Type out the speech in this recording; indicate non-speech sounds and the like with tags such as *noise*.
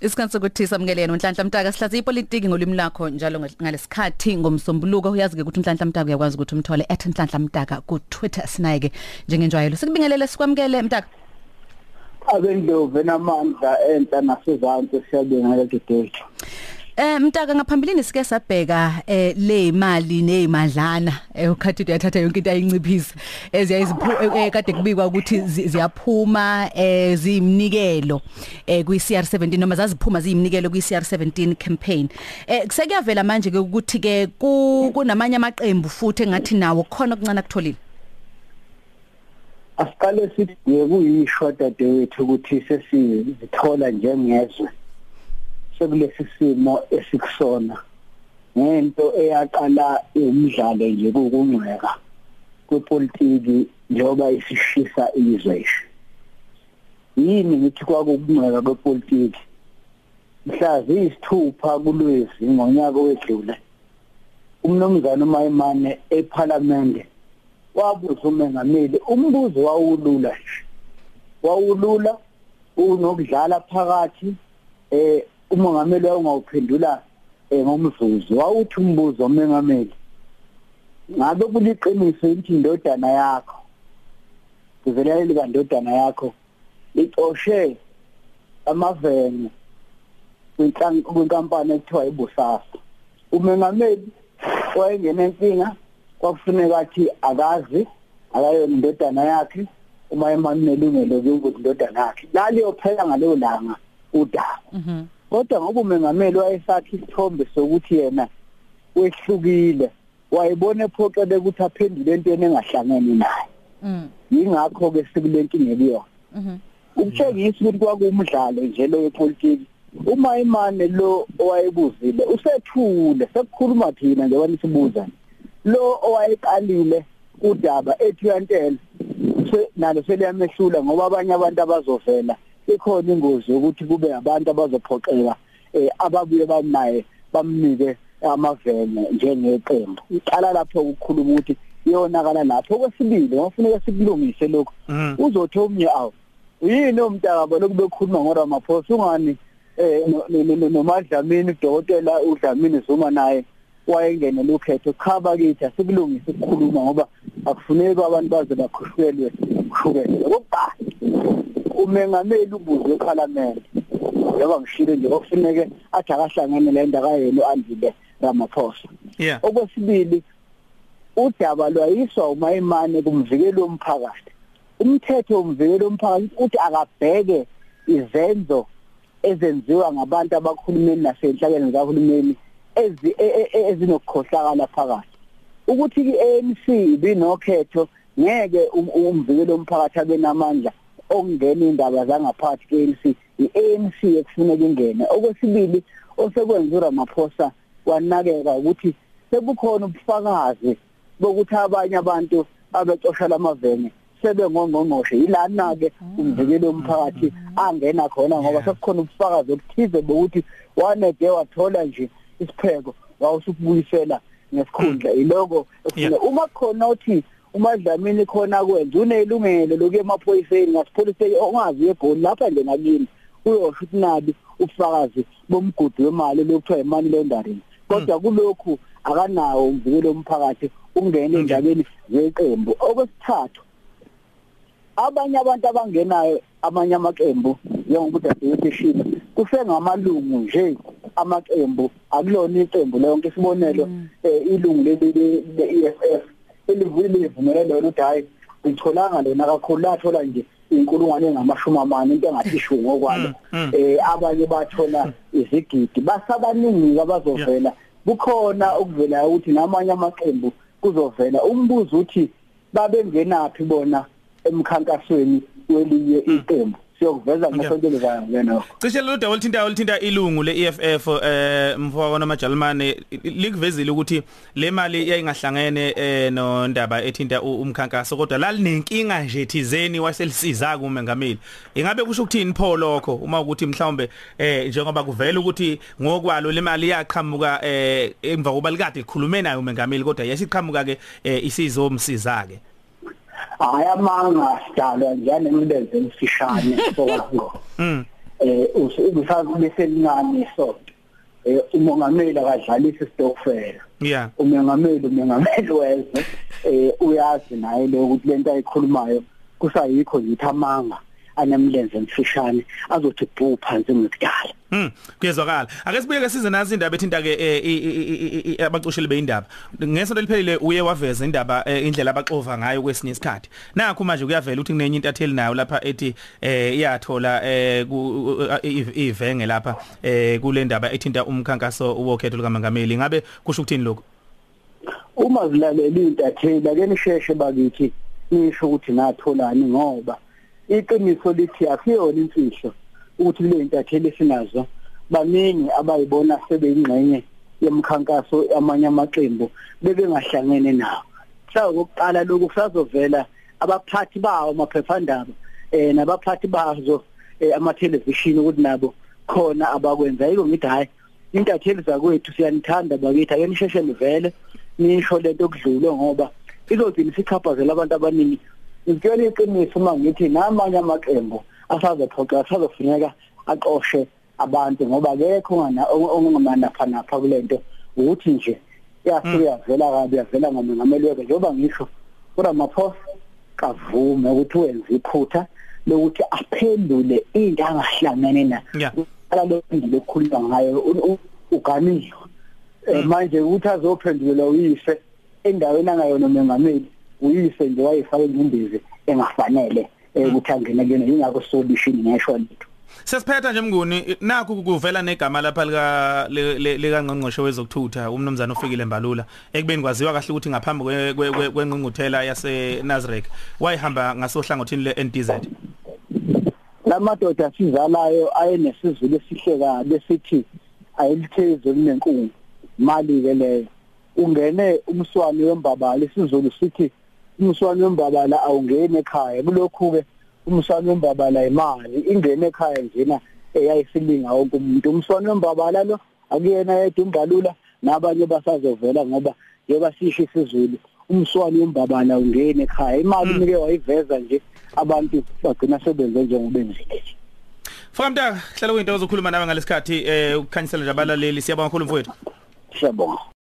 Isikhathi sokuthi samukele yena uNhlanhla Mtaka sihlaza ipolitiki ngolimi lakho njalo ngalesikhathi ngomsombuluko. Uyazi ke ukuthi uNhlanhla Mtaka uyakwazi ukuthi umthole @Nhlanhla Mtaka ku Twitter sinayeke njengenjwayelo sikubingelele sikwamukele Mtaka. Abendlovu enamandla enhla nasezantsi siyabingelela today Eh mtaka ngaphambilini sike sabheka eh le imali nezimadlana ukhathi uyathatha yonke into ayinciphisa eziyayiziphu kade kubikwa ukuthi ziyaphuma eh zimnikelo eh kwi CR17 noma zaziphuma ziyimnikelo kwi CR17 campaign. Eh kusekuyavela manje ke ukuthi ke kunamanye amaqembu futhi engathi nawo khona okuncane kutholile asiqale sithi kuyishwa dadewethu ukuthi sesizithola njengezwe sekulesi simo esikusona. Ngento eyaqala umdlalo nje kokungcweka kwepolitiki njengoba isishisa izwe yini ngithi kwakungcweka kwepolitiki? Mhla ziyisithupha kulwezi ngonyaka wedlule. Umnomzana uMayimane eParliament wabuza umengameli umbuzo wawulula nje. Wawulula unokudlala phakathi eh umongameli wawungawuphendula eh, ngomzuzu wawuthi umbuzo omengameli ngabe kuliqiniso ukuthi indodana yakho kuvelela likandodana yakho icoshe amavene kwinkampani ekuthiwa ibusasa umengameli wayengena inkinga kwakufuneka athi akazi akayona indodana yakhe uma emani nelungelo lokuthi indodana yakhe. Laliyophela ngaleyo langa udaba. Mhm. Kodwa ngoba umengameli wayesakhi isithombe sokuthi yena wehlukile wayebona ephoqele ukuthi aphendule entweni engahlangene naye. Mm. Yingakho ke sikulenkinga ekuyona mhm ukutshengisa ukuthi kwakumdlalo nje lo wepolitiki uma imane lo owayebuzile usethule sekukhuluma thina nje wanisibuza lo owayeqalile udaba ethi yantela nalo seliyamehlula ngoba abanye abantu abazovela ikhona ingozi yokuthi kube abantu abazophoxeka eh ababuye banaye bamnike amavene njengeqembu. Iqala lapho ukukhuluma ukuthi iyonakala lapho. Kwesibili ngofuneka sikulungise lokho mm. uzothi omnye awu yini umntaka lokhu bekhuluma ngoRamaphosa ungani? Eh nomadlamini udokotela uDlamini Zuma naye wayengenela ukhetho. Khaba kithi asikulungise ukukhuluma ngoba akufuneki abantu baze bakhushwelwe ukushukela kokuqala umengameli ubuze eParliament ngoba ngishilo nje okufuneke athi akahlangene le ndaba yenu andile Ramaphosa. Yeah. Okwesibili udaba lwayiswa umayimane kumvikelo womphakathi. Umthetho womvikelo womphakathi uthi akabheke izenzo ezenziwa ngabantu abakhulumeni nasenhlakeni zikahulumeni e, e, e, ezinokukhohlakala phakathi. Ukuthi iANC ibinokhetho ngeke umvikelo womphakathi abenamandla okungena indaba zangaphakathi ke-ANC i-ANC ekufuneka ingene. Okwesibili osekwenza uRamaphosa wanakeka ukuthi sekukhona ubufakazi bokuthi abanye abantu abecosha lamavene sebengongqongqoshe. Yilana ke umvikelo womphakathi angena khona ngoba sekukhona ubufakazi obuthize bokuthi wanede wathola nje isipheko wawusukubuyisela ngesikhundla. Yiloko uma khona uthi umadlamini khona kwenza unelungelo lokuya emaphoyiseni ngasipholiseni ongazi egoli lapha nje ngakini uyosho ukuthi nabi ubufakazi bomgudi wemali lokuthiwa imani laundering. Kodwa kulokhu akanawo umvikelo womphakathi ungena endabeni zeqembu. Okwesithathu abanye abantu abangenayo amanye amaqembu njengokuthi asebeshilo kusengamalungu nje amaqembu akulona iqembu lonke isibonelo mm. eh, ilungu leli le-EFF elivuyile ivumelelo ukuthi hayi ngicholanga lona kakhulu. Lathola nje inkulungwane engamashumi amane into engathi ishu ngokwalo. Mm, mm. eh abanye bathola izigidi. Basabaningi abazovela. Kukhona okuvela ukuthi namanye amaqembu kuzovela. Umbuzo uthi babengenaphi bona emkhankasweni welinye mm. iqembu? Siyokuveza ngesonto lezayo lena cishe lo dawol thinta olithinta ilungu leEFF eh mfowabo namajalimane likuvezile ukuthi le mali yayingahlangene eh nondaba ethinta umkhankaso kodwa lalinenkinga nje thizeni waselisiza kumengameli ingabe kusho ukuthini pho lokho? Uma ukuthi mhlawumbe eh njengoba kuvela ukuthi ngokwalo le mali yaqhamuka eh emva koba likade likhulume nayo umengameli kodwa yasiqhamuka ke isizo umsiza ke hayi amanga sidalwa njani emlenze emfishane *laughs* sokwango mm. Eh ubeselincane isonto eh umongameli akadlalisa istokfela yeah. Umongameli umongameli wezwe. Eh uyazi naye lo ukuthi lento ayikhulumayo kusayikho yithi amanga anemlenze emfishane azothi bhu phansi ngikudala Hmm kuyezwakala. Ake sibuye ke size nazi indaba ethinta ke abacusheli beindaba ngesonto liphelile uye waveza indaba eh, indlela abaxova ngayo kwesinye isikhathi. Nakho manje kuyavela ukuthi kunenye intatheli nayo lapha ethi eh iyathola eh ku- i- ivenge lapha eh kule ndaba ethinta umkhankaso wokhetho likaMangameli ngabe kusho ukuthini lokho uma zilalela intatheli ake nisheshe bakithi nisho ukuthi natholani ngoba iqiniso lithi akuyona imfihlo ukuthi le intatheli esinazo baningi abayibona sebeyingxenye yemkhankaso amanye amaqembu bebengahlangene nawo. Mhlawumbe kokuqala lokhu kusazovela abaphathi bawo amaphephandaba eh nabaphathi bazo eh, amathelevishini ukuthi nabo khona abakwenza. Yiko ngithi hayi intatheli zakwethu siyanithanda bakithi ake nisheshe nivele nisho lento okudlule ngoba izogcina isichaphazela abantu abaningi ngitshela iqiniso uma ngithi namanye amaqembu asazophoqa asazofuneka aqoshe abantu ngoba akekho ongana ongamanapha napha kulento. Ukuthi nje yasuke yavela kabi yavela ngomongameli weke njengoba ngisho uRamaphosa kavume ukuthi wenze iphutha lokuthi aphendule into angahlangene nayo. Yeah. ala lo indlela ekhuluma ngayo u- u- uganiwe Eh, manje ukuthi azophendula uyise endaweni angayona umengameli uyise nje wayifaka ingcindezi engafanele eh, ukuthi angene kuyona yingakho sobishini ngesho lethu Sesiphetha nje mnguni nakho kuvela negama lapha lika le- le- lika ngqongqoshe wezokuthutha umnumzana ofikile Mbalula ekubeni kwaziwa kahle ukuthi ngaphambi kwe- kwe- kwe- kwengqungquthela yase Nazareth wayihamba ngasohlangothini le NTZ lamadoda asizalayo ayenesizulu esihle kabi sithi ayilitheze linenkungu mali ke leyo. Ungene umswani wembabala isizulu sithi umswani wembabala awungene ekhaya. Kulokhu ke umswani wembabala imali ingene ekhaya njena eyayisilinga wonke umuntu. Umswani wembabala lo akuyena yedwa umbalula nabanye basazovela ngoba njengoba sisho isizulu. Umswani wembabala ungene ekhaya. Imali nike wayiveza nje abantu bagcina sebenze njengobenzile nje Fukamta hlala kuyinto ozokhuluma nawe ngalesikhathi eh ukukhanyisela nje abalaleli. Siyabonga kakhulu mfowethu. Siyabonga.